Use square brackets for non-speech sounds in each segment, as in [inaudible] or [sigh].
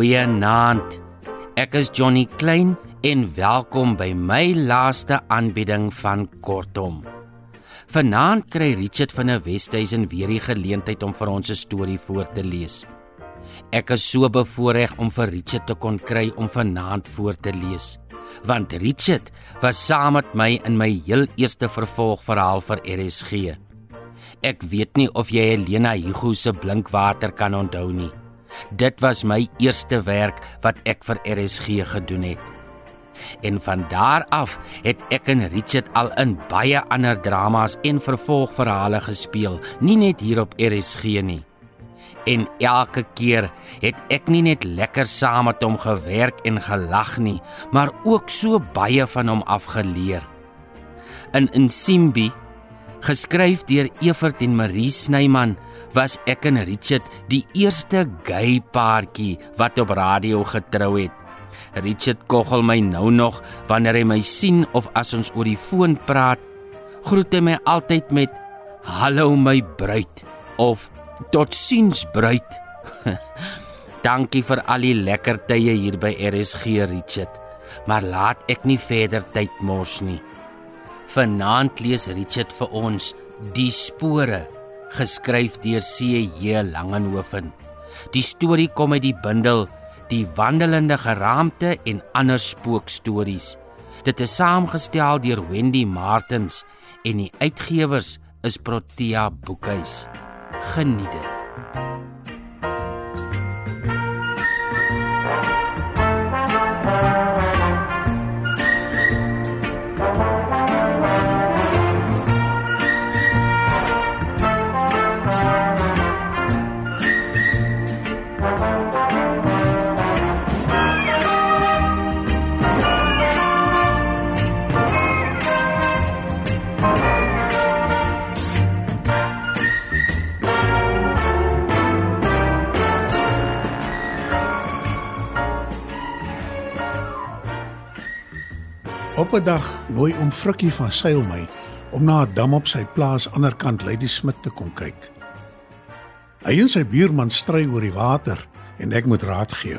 Goeienaand. Ek is Johnny Klein en welkom by my laaste aanbieding van Kortom. Vanaand kry Richard van der Westhuizen weer die geleentheid om vir ons 'n storie voor te lees. Ek is so bevoorreg om vir Richard te kon kry om vanaand voor te lees, want Richard was saam met my in my heel eerste vervolgverhaal vir RSG. Ek weet nie of jy Helena Hugo se Blinkwater kan onthou nie. Dit was my eerste werk wat ek vir RSG gedoen het. En van daar af het ek en Richard al in baie ander dramas en vervolgverhale gespeel, nie net hier op RSG nie. En elke keer het ek nie net lekker saam met hom gewerk en gelag nie, maar ook so baie van hom afgeleer. In Insimbi, geskryf deur Evert en Marie Snyman, was ek en Richard die eerste gay paartjie wat op radio getrou het. Richard koggel my nou nog wanneer hy my sien of as ons oor die foon praat, groet hy my altyd met "Hallo my bruid" of "Totsiens bruid". [laughs] Dankie vir al die lekker tye hier by RSG Richard. Maar laat ek nie verder tyd mors nie. Vanaand lees Richard vir ons Die spore geskryf deur C.J. Langenhoven. Die storie kom uit die bundel Die wandelende geraamte en ander spookstories. Dit is saamgestel deur Wendy Martins en die uitgewers is Protea Boekhuis. Geniet dit. Op 'n dag nooi oom Frikkie van Sail my om na 'n dam op sy plaas aanderkant Lady Smit te kom kyk. Hy en sy buurman stry oor die water en ek moet raad gee.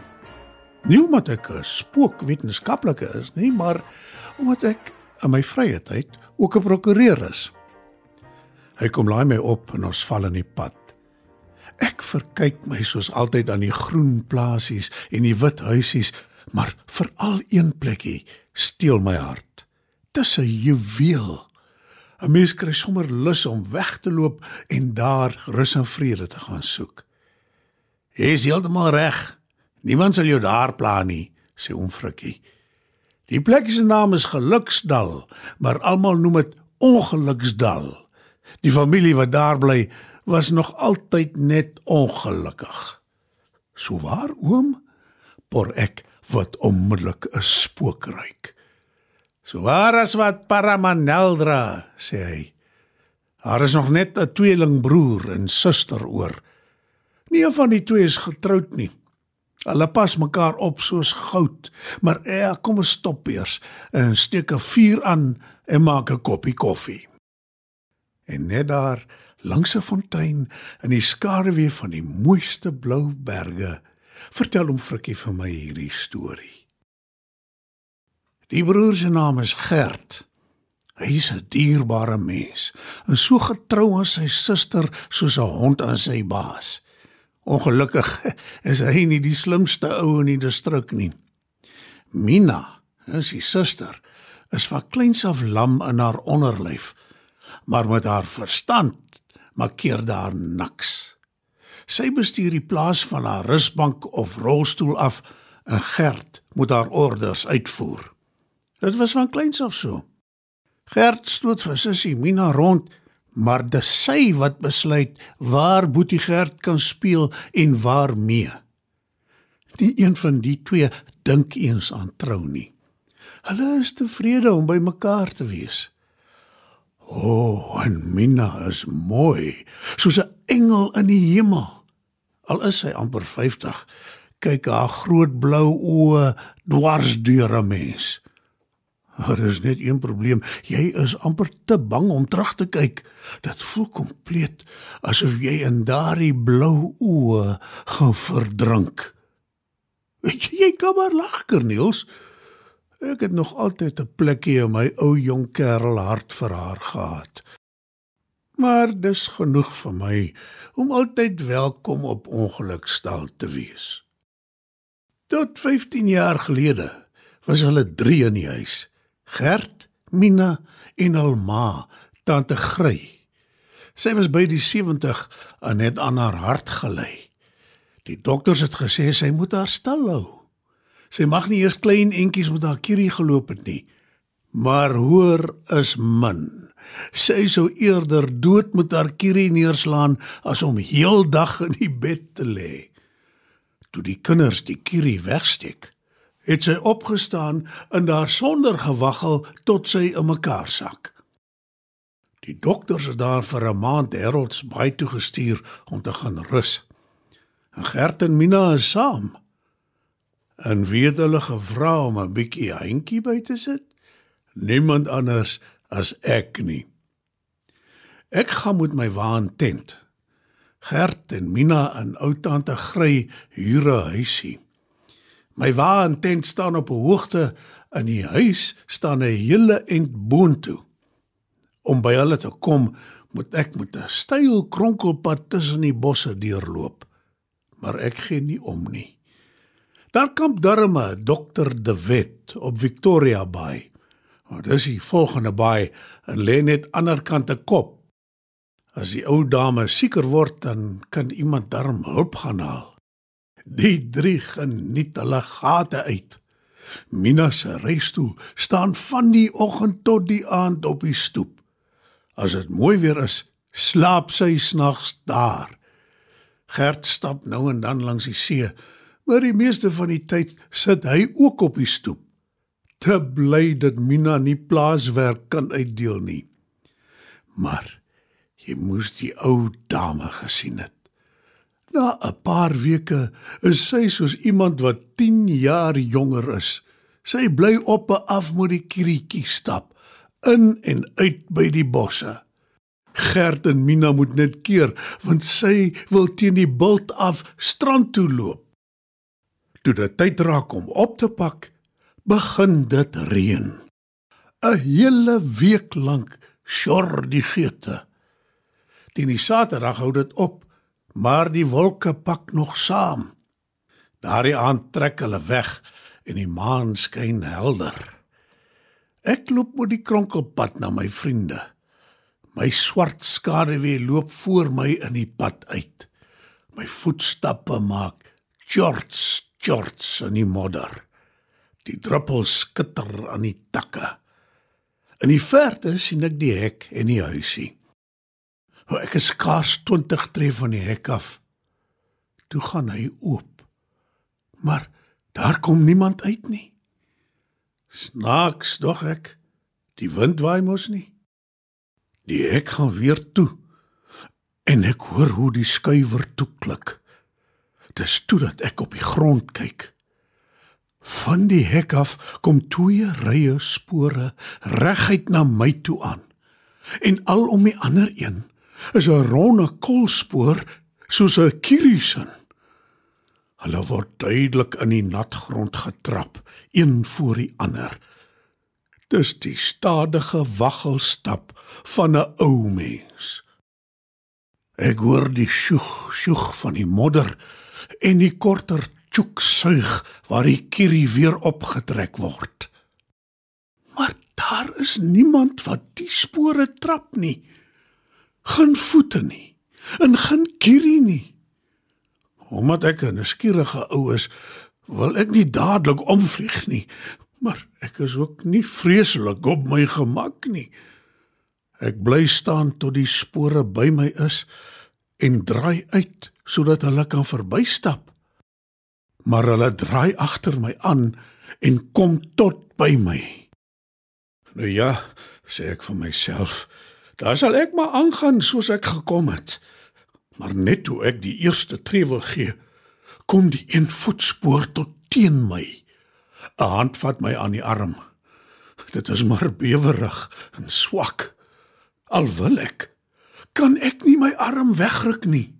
Nie omdat ek 'n spookwetenskaplike is nie, maar omdat ek in my vrye tyd ook 'n prokureur is. Hy kom laai my op en ons val in die pad. Ek verkyk my soos altyd aan die groen plasies en die wit huisies, maar veral een plekkie steel my hart. Dis 'n juweel. 'n Mens kry sommer lus om weg te loop en daar rus en vrede te gaan soek. Jy is heeltemal reg. Niemand sal jou daar pla nie, sê oom Frikkie. Die plek se naam is Geluksdal, maar almal noem dit Ongeluksdal. Die familie wat daar bly, was nog altyd net ongelukkig. So waar, oom? Por ek wat onmiddellik 'n spook ruik. So waar as wat Paramaneldra, sê hy. Haar is nog net 'n tweelingbroer en suster oor. Nie een van die twee is getroud nie. Hulle pas mekaar op soos goud, maar eh, kom ons stop eers en steek 'n vuur aan en maak 'n koppie koffie. En net daar langs 'n fontein in die skaduwee van die mooiste blou berge Vertel hom Frikkie vir my hierdie storie. Die broer se naam is Gert. Hy is 'n dierbare mens, en so getrou aan sy suster soos 'n hond aan sy baas. Ongelukkig [laughs] is hy nie die slimste ou in die distrik nie. Mina, sy suster, is van kleins af lam in haar onderlyf, maar met haar verstand maak keer daar niks. Sy bestuur die plaas van haar rusbank of rolstoel af en Gert moet haar orders uitvoer. Dit was van kleins af so. Gert stoot vir sussie Mina rond, maar dis sy wat besluit waar Boetie Gert kan speel en waar mee. Nie een van die twee dink eens aan trou nie. Hulle is tevrede om by mekaar te wees. O, oh, en Mina is mooi, soos 'n engel in die hemel. Al is sy amper 50, kyk haar groot blou oë dwars deur 'n mens. Maar er is net een probleem, jy is amper te bang om terug te kyk. Dit voel kompleet asof jy in daardie blou oë gaan verdrink. Jy kan maar lag, Corneels. Ek het nog altyd 'n plekkie in my ou jong kerel hart vir haar gehad. Maar dis genoeg vir my om altyd welkom op ongelukstal te wees. Tot 15 jaar gelede was hulle 3 in die huis. Gert, Mina en Alma, tante Grey. Sy was by die 70 en het aan haar hart gelei. Die dokters het gesê sy moet haar stil hou. Sy mag nie eers klein entjies met haar kierie geloop het nie. Maar hoor is min. Sy sou eerder dood met haar kierie neerslaan as om heeldag in die bed te lê. Toe die kinders die kierie wegsteek, het sy opgestaan en daar sonder gewaggel tot sy in mekaar sak. Die dokters het daar vir 'n maand Harolds baie toe gestuur om te gaan rus. En Gert en Mina is saam en wie het hulle gevra om 'n bietjie handjie by te sit? Niemand anders as ek nie. Ek gaan met my waan tent. Gert en Mina en ou tante Grey huur 'n huisie. My waan tent staan op 'n hoogte en die huis staan 'n hele ent boontoe. Om by hulle te kom, moet ek met 'n styl kronkelpad tussen die bosse deurloop. Maar ek gee nie om nie. Daar kamp darme dokter De Wet op Victoria Bay. Maar dis die volgende baai en lê net aanderkant 'n kop. As die ou dame sieker word, dan kan iemand darm hulp gaan haal. Die drie geniet hulle gate uit. Mina se reistoel staan van die oggend tot die aand op die stoep. As dit mooi weer is, slaap sy snags daar. Gert stap nou en dan langs die see maar die meeste van die tyd sit hy ook op die stoep. Te bly dat Mina nie plaaswerk kan uitdeel nie. Maar jy moes die ou dame gesien het. Na 'n paar weke is sy soos iemand wat 10 jaar jonger is. Sy bly op en af met die krietjie stap in en uit by die bosse. Gert en Mina moet net keer want sy wil teen die bult af strand toe loop. Toe dit tyd raak om op te pak, begin dit reën. 'n Hele week lank sjor die geete. Teen die Saterdag hou dit op, maar die wolke pak nog saam. Daardie aand trek hulle weg en die maan skyn helder. Ek loop oor die kronkelpad na my vriende. My swart skaduwee loop voor my in die pad uit. My voetstappe maak tjorts tjorts in die modder. Die druppels skitter aan die takke. In die verte sien ek die hek en die huisie. Hoe ek is skaars 20 tree van die hek af. Toe gaan hy oop. Maar daar kom niemand uit nie. Snaaks dog ek. Die wind waai mos nie. Die hek gaan weer toe. En ek hoor hoe die skuiwer toe klik. Dis toe dat ek op die grond kyk. Van die hek af kom twee rye spore reguit na my toe aan. En al om die ander een is 'n ronde kolspoor soos 'n kirisin. Hulle word duidelik in die nat grond getrap, een voor die ander. Dis die stadige waggelstap van 'n ou mens. Ek hoor die sjoeg, sjoeg van die modder en die korter tjoek suig waar die kierie weer opgetrek word. Maar daar is niemand wat die spore trap nie. Geen voete nie en geen kierie nie. Omdat ek 'n skierige ou is, wil ek nie dadelik omvlieg nie, maar ek is ook nie vreeslik op my gemak nie. Ek bly staan tot die spore by my is en draai uit sodat hulle kan verbystap. Maar hulle draai agter my aan en kom tot by my. Nou ja, sê ek vir myself, daar sal ek maar aangaan soos ek gekom het. Maar net toe ek die eerste tree wil gee, kom die een voetspoor tot teen my. 'n Hand vat my aan die arm. Dit is maar bewerig en swak. Al wil ek, kan ek nie my arm wegruk nie.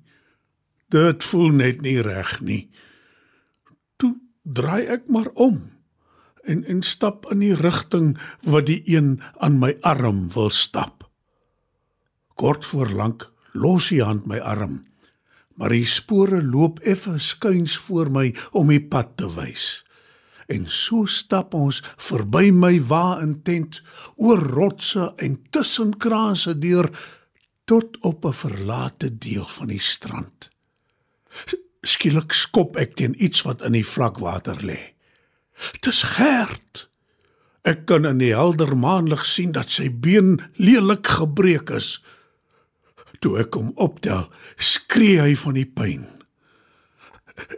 Dit voel net nie reg nie. Draai ek maar om en en stap in die rigting wat die een aan my arm wil stap. Kort voor lank los hy hand my arm, maar die spore loop effe skuins voor my om die pad te wys. En so stap ons verby my wa in tent oor rotse en tussen kraanse deur tot op 'n verlate deel van die strand. Skielik skop ek teen iets wat in die vlakwater lê. Dis Gert. Ek kan in die helder maanlig sien dat sy been lelik gebreek is. Toe ek hom optel, skree hy van die pyn.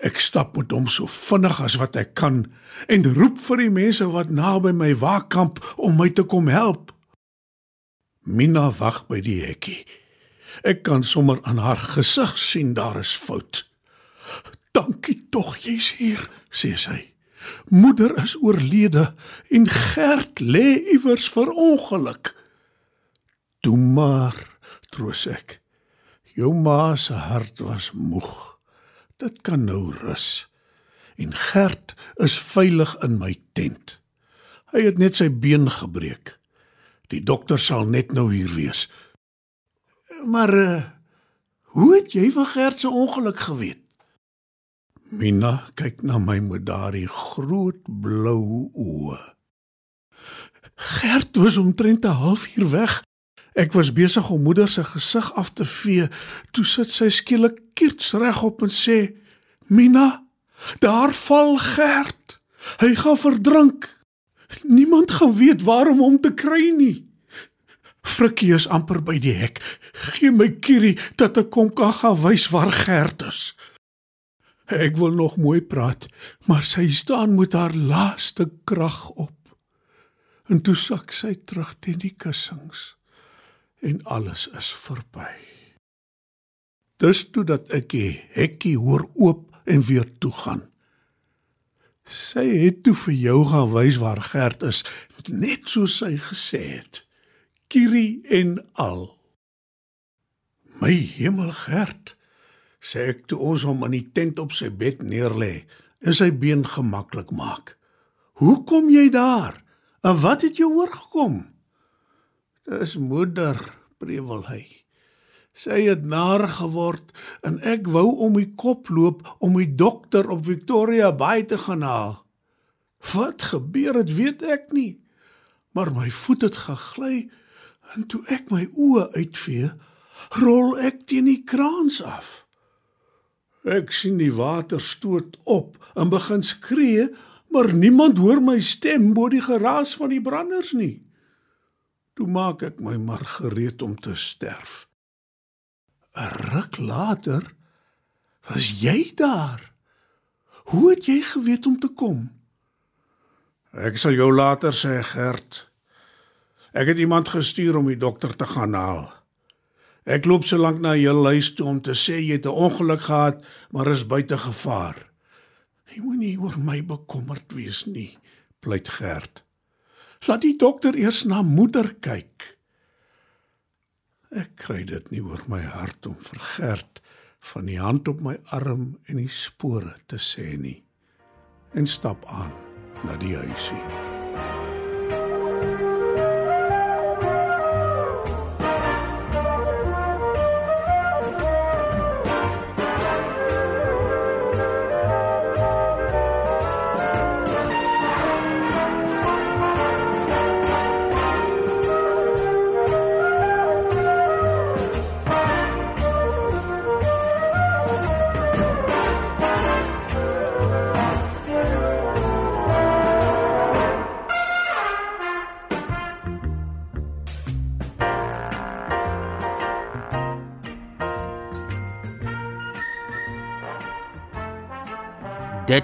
Ek stap met hom so vinnig as wat ek kan en roep vir die mense wat naby my waakkamp om my te kom help. Mina wag by die hekkie. Ek kan sommer aan haar gesig sien daar is fout. "Dankie tog jy's hier," sê sy. "Moeder is oorlede en Gert lê iewers vir ongeluk." "Toe maar," troos ek. "Jou ma se hart was moeg. Dit kan nou rus. En Gert is veilig in my tent. Hy het net sy been gebreek. Die dokter sal net nou hier wees." Maar uh, hoe het jy van Gert se ongeluk geweet? Mina kyk na my met daardie groot blou oë. Gert was omtrent 'n halfuur weg. Ek was besig om moeder se gesig af te vee, toe sit sy skielik kierts regop en sê: "Mina, daar val Gert. Hy gaan verdrink. Niemand gaan weet waarom hom te kry nie." Frikkie is amper by die hek. Gee my kierie dat ek kom kan gaan wys waar Gert is. Ek wil nog mooi praat, maar sy staan met haar laaste krag op. En toe sak sy terug teen die kussings en alles is verby. Dis toe dat ek die hekkie hoor oop en weer toe gaan. Sy het toe vir jou gaan wys waar Gert is, net soos sy gesê het kierie en al. My hemel Gert, sê ek toe ons hom in die tent op sy bed neerlê en sy been gemaklik maak. Hoe kom jy daar? En wat het jou oorgekom? Dis moeder, prewel hy. Sy het naar geword en ek wou om die kop loop om die dokter op Victoria Bay te gaan haal. Wat gebeur het, weet ek nie. Maar my voet het gegly En toe ek my oë uitvee, rol ek teen die kraans af. Ek sien die water stoot op en begin skree, maar niemand hoor my stem bo die geraas van die branders nie. Toe maak ek my maar gereed om te sterf. 'n Ruk later was jy daar. Hoe het jy geweet om te kom? Ek sal jou later sê, Gert. Ek het iemand gestuur om die dokter te gaan haal. Ek loop so lank na jou huis toe om te sê jy het 'n ongeluk gehad, maar is buite gevaar. Jy moenie oor my bekommerd wees nie, pleit Gert. Laat die dokter eers na moeder kyk. Ek kry dit nie oor my hart om vir Gert van die hand op my arm en die spore te sê nie. En stap aan na die huisie.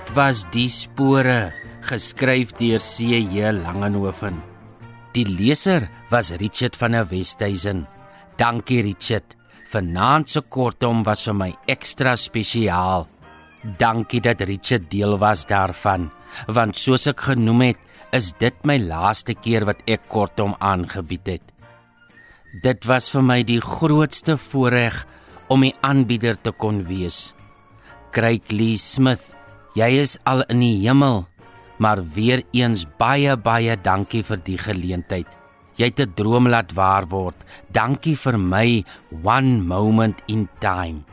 Dit was die spore geskryf deur C.J. Langenhoven. Die leser was Richard van der Westhuizen. Dankie Richard. Vanaand se kortom was vir my ekstra spesiaal. Dankie dat Richard deel was daarvan, want soos ek genoem het, is dit my laaste keer wat ek kortom aangebied het. Dit was vir my die grootste voorreg om 'n aanbieder te kon wees. Craig Lee Smith Jy is al in die hemel, maar weer eens baie baie dankie vir die geleentheid. Jy het 'n droom laat waar word. Dankie vir my one moment in time.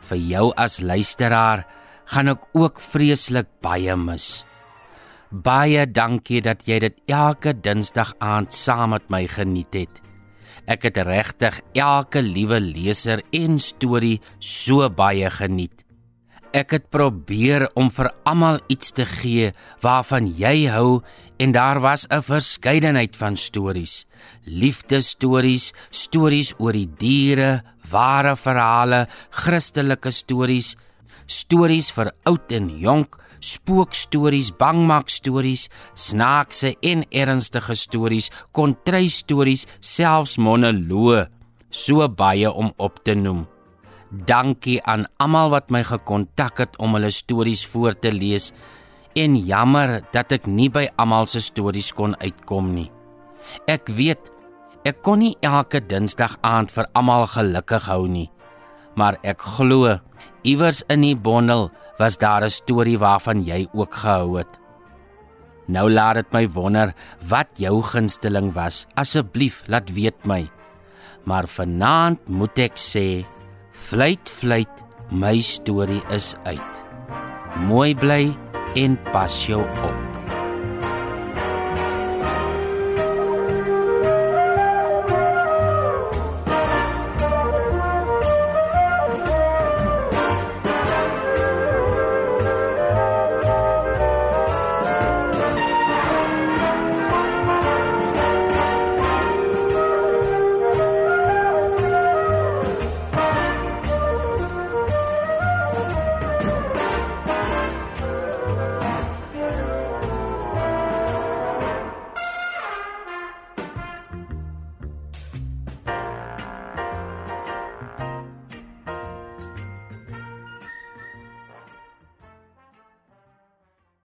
Vir jou as luisteraar gaan ek ook vreeslik baie mis. Baie dankie dat jy dit elke Dinsdag aand saam met my geniet het. Ek het regtig elke liewe leser en storie so baie geniet. Ek het probeer om vir almal iets te gee waarvan jy hou en daar was 'n verskeidenheid van stories. Liefdesstories, stories oor die diere, ware verhale, Christelike stories, stories vir oud en jonk, spookstories, bangmakstories, snaakse en ernstige stories, kontry stories, selfs monoloë, so baie om op te noem. Dankie aan almal wat my gekontak het om hulle stories voor te lees en jammer dat ek nie by almal se stories kon uitkom nie. Ek weet ek kon nie elke Dinsdag aand vir almal gelukkig hou nie, maar ek glo iewers in die bondel was daar 'n storie waarvan jy ook gehou het. Nou laat dit my wonder wat jou gunsteling was. Asseblief laat weet my. Maar vanaand moet ek sê, fluit fluit, my storie is uit. Mooi bly en pas jou op.